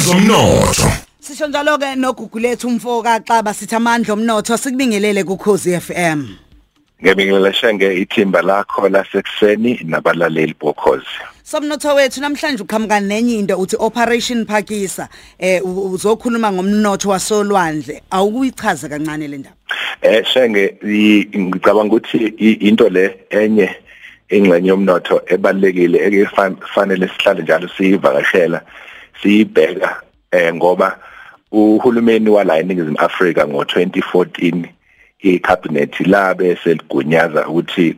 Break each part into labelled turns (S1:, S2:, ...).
S1: ezomnotho
S2: Sisho njalo ke nogugu lethu umfo kaXaba sithi amandla omnotho sikubingelele kuKhosi FM.
S3: Ngebingelela shenge ithimba lakho lasekuseni nabalaleli bokhozi.
S2: Somnotho wethu namhlanje uqhamuka nenye into uthi Operation Phakisa eh uzokhuluma ngomnotho wasolwandle awukuyichaza kancane le ndaba.
S3: Eh shenge i- ngicabanga ukuthi into le enye ingxenye yomnotho ebalekile ekufanele sihlale njalo siyivakashela siyibheka eh ngoba uhulumeni wala eNingizimu Afrika ngo2014 icabinet labe seligunyaza ukuthi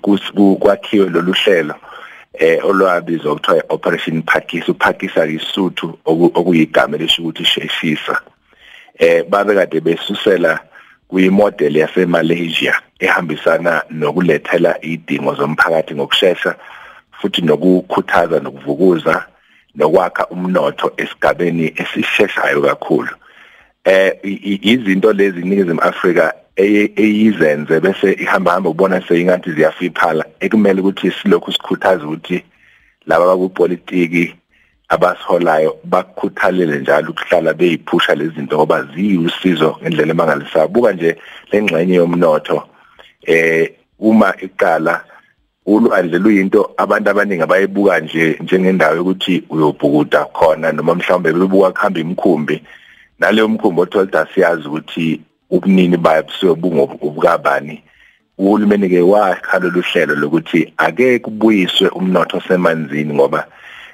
S3: kwakhiwe lolu hlelo eh olwabizwa ukuthiwa Operation Phakisa uphakisa isuthu oku- okuyigama lesho ukuthi sheshisa. Eh babe kade besusela kuyimodel yaseMalaysia ehambisana nokulethela idingo zomphakathi ngokusheshsha futhi nokukhuthaza nokuvukuza nokwakha umnotho esigabeni esisheshayo kakhulu. Eh izinto lezi iningizimu Afrika eyizenze bese ihamba hamba ubona seyingathi ziyafiphala ekumele ukuthi silokhu sikhuthaza ukuthi laba bakupolitiki abasiholayo bakukhuthalele njalo ukuhlala beyiphusha lezi zinto ngoba ziyusizo ngendlela emangalisayo buka nje lengxenye yomnotho eh uma iqala ulwandle luyinto abantu abaningi abayibuka nje njengendawo yokuthi uyobhukuda khona noma mhlawumbe bebuka kuhamba imkhumbi. Naleyo mkhumbi otholda siyazi ukuthi ubunini bayo busiyobunga ubukabani uhulumeni ke wakhala luhlelo lokuthi ake kubuyiswe umnotho semanzini ngoba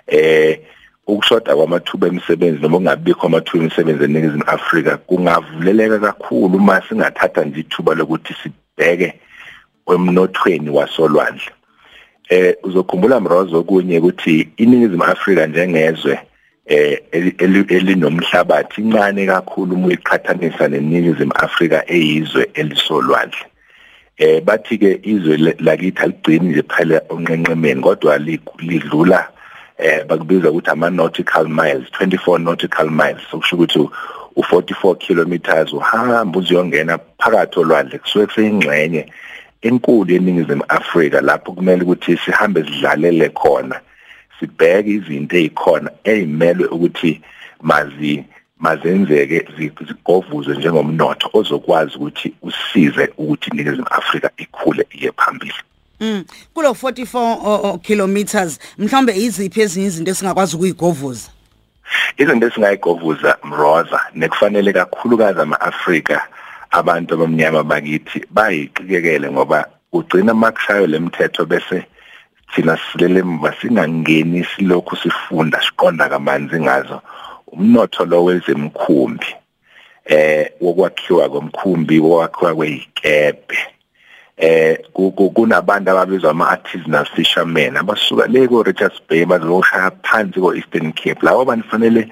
S3: eh ukushoda kwamathuba emisebenzi noma ungabikho amathuba emisebenzi eningizimu Afrika kungavuleleka kakhulu uma singathatha nje ithuba lokuthi sibheke emnothweni wasolwandle. Eh uzokhumbula mrozo kunye ukuthi iningizimu Afrika njengezwe eh eli- eli- elinomhlabathi incane kakhulu uma uyiqhathanisa neningizimu Afrika eyizwe elisolwandle. Eh bathi ke izwe lakithi aligcini nje phela onqenqemeni kodwa li- lidlula eh bakubiza ukuthi ama nautical miles 24 nautical miles sokusho ukuthi u- u44 kilometers uhamba uziyongena phakathi olwandle kusuke kuseyingxenye. Enkulu yeningizimu Afrika lapho kumele ukuthi sihambe sidlalele khona sibheke izinto ezikhona ezimelwe ukuthi mazi mazenzeke zi- zigovuzwe njengomnotho ozokwazi ukuthi usize ukuthi iningizimu Afrika ikhule iye phambili
S2: Mm kulo 44 o- o- kilometers mhlawumbe iziphi ezinye izinto esingakwazi ukuyigovuza.
S3: izinto esingayigovuza mroza nekufanele kakhulukazi ama-Afrika abantu abamnyama bakithi bayiqikekele ngoba ugcina makushayo lemithetho bese thina silele mva singangeni silokhu sifunda siqonda kamanzi ngazo. Umnotho lo wezemkhumbi eh wokwakhiwa komkhumbi wokwakhiwa kwezikebhe eh ku- ku- kunabantu ababizwa ama-artisanal fishermen abasuka le ko-Richards Bay bazoshaya phansi ko-Eastern Cape. Lawo bantu fanele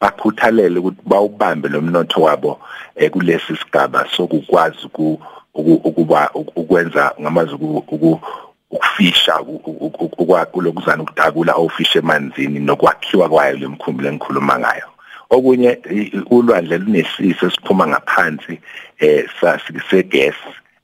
S3: bakhuthalele ukuthi bawubambe lo mnotho wabo eh, kulesi sigaba sokukwazi uku- uku- ukuba ukwenza ngamazi uku- uku- ukufisha kulokuzana ukutakula ofisha emanzini nokwakhiwa kwayo lemkhumbi lengikhuluma ngayo. Okunye ulwandle lunesiso esiphuma ngaphansi eh sasikese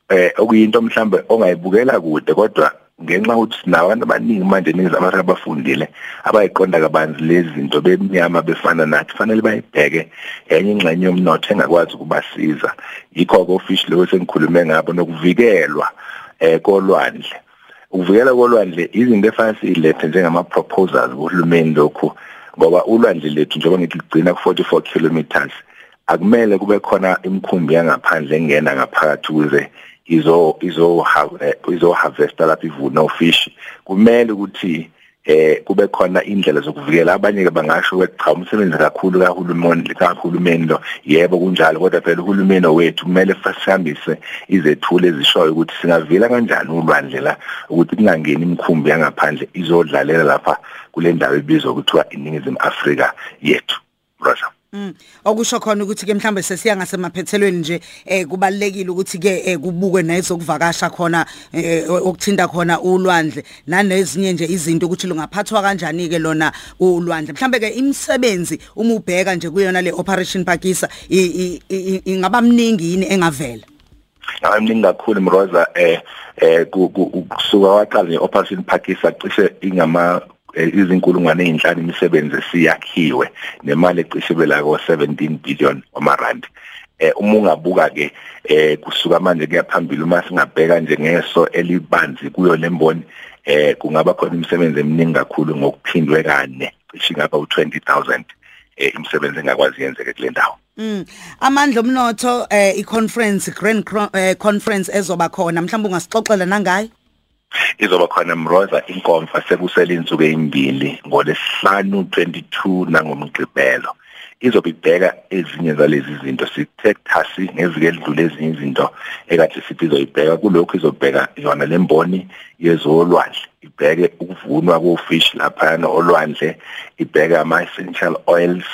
S3: eh okuyinto mhlambe ongayibukela kude kodwa ngenxa ukuthi sinabantu abaningi manje ningizimu Afrika abafundile abayiqonda kabanzi lezi zinto bemnyama befana nathi fanele bayibheke. Enye ingxenye yomnotho engakwazi ukubasiza. Yikho ke official lo sengikhulume ngabo nokuvikelwa eh kolwandle. Ukuvikela kolwandle izinto efanele silethe njengama proposals kuhulumeni lokhu ngoba ulwandle lethu njengoba ngithi ligcina ku44 kilometers akumele kube khona imkhumbi yangaphandle engena ngaphakathi ukuze izo izo izo harvest lapha ivuna ufish kumele ukuthi eh kube khona indlela zokuvikela. Abanye ke bangasho ukuthi cha umsebenzi kakhulu kahulumeni kahulumeni lo. Yebo kunjalo kodwa phela uhulumeni wethu kumele fasihambise izethulo ezishoyo ukuthi singavila kanjani ulwandle la ukuthi kungangeni imkhumbi yangaphandle izodlalela lapha kule ndawo ebizwa ukuthiwa iningizimu Afrika yethu. Rosa
S2: Mm. Okusho khona ukuthi ke mhlambe sesiya ngasemaphethelweni nje eh kubalekile ukuthi ke eh, kubukwe nezokuvakasha khona eh, okuthinta khona ulwandle nanezinye nje izinto ukuthi lungaphathwa kanjani ke lona ulwandle mhlambe ke imisebenzi uma ubheka nje kuyona le operation Pakisa ingaba mningi yini engavela
S3: Ngaminingi kakhulu Mroza eh eh ku- ku- kusuka waqala neoperation Pakisa cishe ingama izinkulungwane ezinhlanu imisebenzi esiyakhiwe nemali ecishe ko 17 billion wamarandi eh uma ungabuka ke eh kusuka manje kuyaphambili uma singabheka nje ngeso elibanzi kuyo lemboni eh kungaba khona imisebenzi eminingi kakhulu ngokuphindwe kane. Cishe ngaba u20000 eh imisebenzi engakwazi yenzeke kule ndawo.
S2: Mm. Amandla omnotho eh iconference grand eh, conference ezoba khona. Mhlawumbe ungasixoxela nangayo?
S3: Izoba khona mroza inkomfa sekusele insuku ezimbili ngolesihlanu 22 nangomgqibelo. Izobe ibheka ezinye zalezi zinto sithe thasi ngeviki elidlule ezinye izinto ekade sithi izoyibheka. Kulokhu izobheka yona lemboni yezolwandle. Ibheke ukuvunwa kofish lapha olwandle. Ibheke ama essential oils.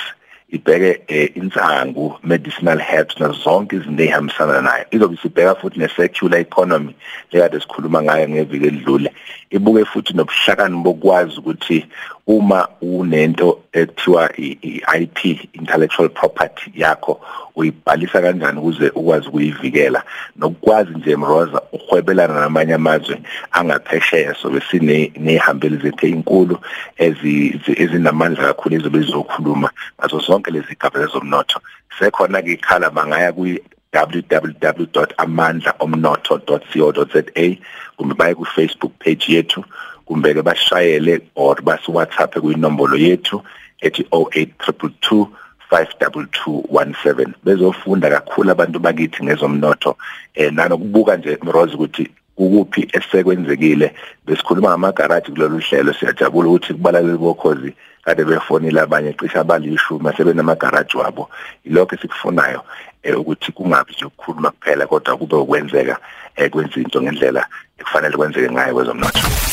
S3: Ibheke eh, insangu medicinal herbs nazonke izinto ezihambisana nayo. Izobe sibheka futhi ne-circular economy lekade sikhuluma ngayo ngeviki elidlule. Ibuke futhi nobuhlakani bokwazi ukuthi uma unento ekuthiwa i-IP intellectual property yakho uyibhalisa kanjani ukuze ukwazi ukuyivikela? Nokukwazi nje mroza uhwebelana namanye amazwe angaphesheya so besine nehambeli zethe inkulu ezinamandla kakhulu ezobe zizokhuluma ngazo zonke lezi gaba zomnotho sekhona ke ikhala bangaya kwi www.amandlaomnotho.co.za kumbe baye ku Facebook page yethu kumbe ke bashayele or basi WhatsApp kuyinombolo yethu ethi 08322 52217 bezofunda kakhulu abantu bakithi ngezomnotho. Eh nanokubuka nje Mrozi ukuthi ukuphi esekwenzekile besikhuluma ngamagaraji kulolu hlelo. Siyajabula ukuthi kubalaleli bokhozi kade befonile abanye cishe abalishumi asebenamagaraji wabo. Ilokho esikufunayo eh, ukuthi kungabi nje ukukhuluma kuphela kodwa kube ukwenzeka eh, kwenza into ngendlela ekufanele kwenzeke ngayo kwezomnotho.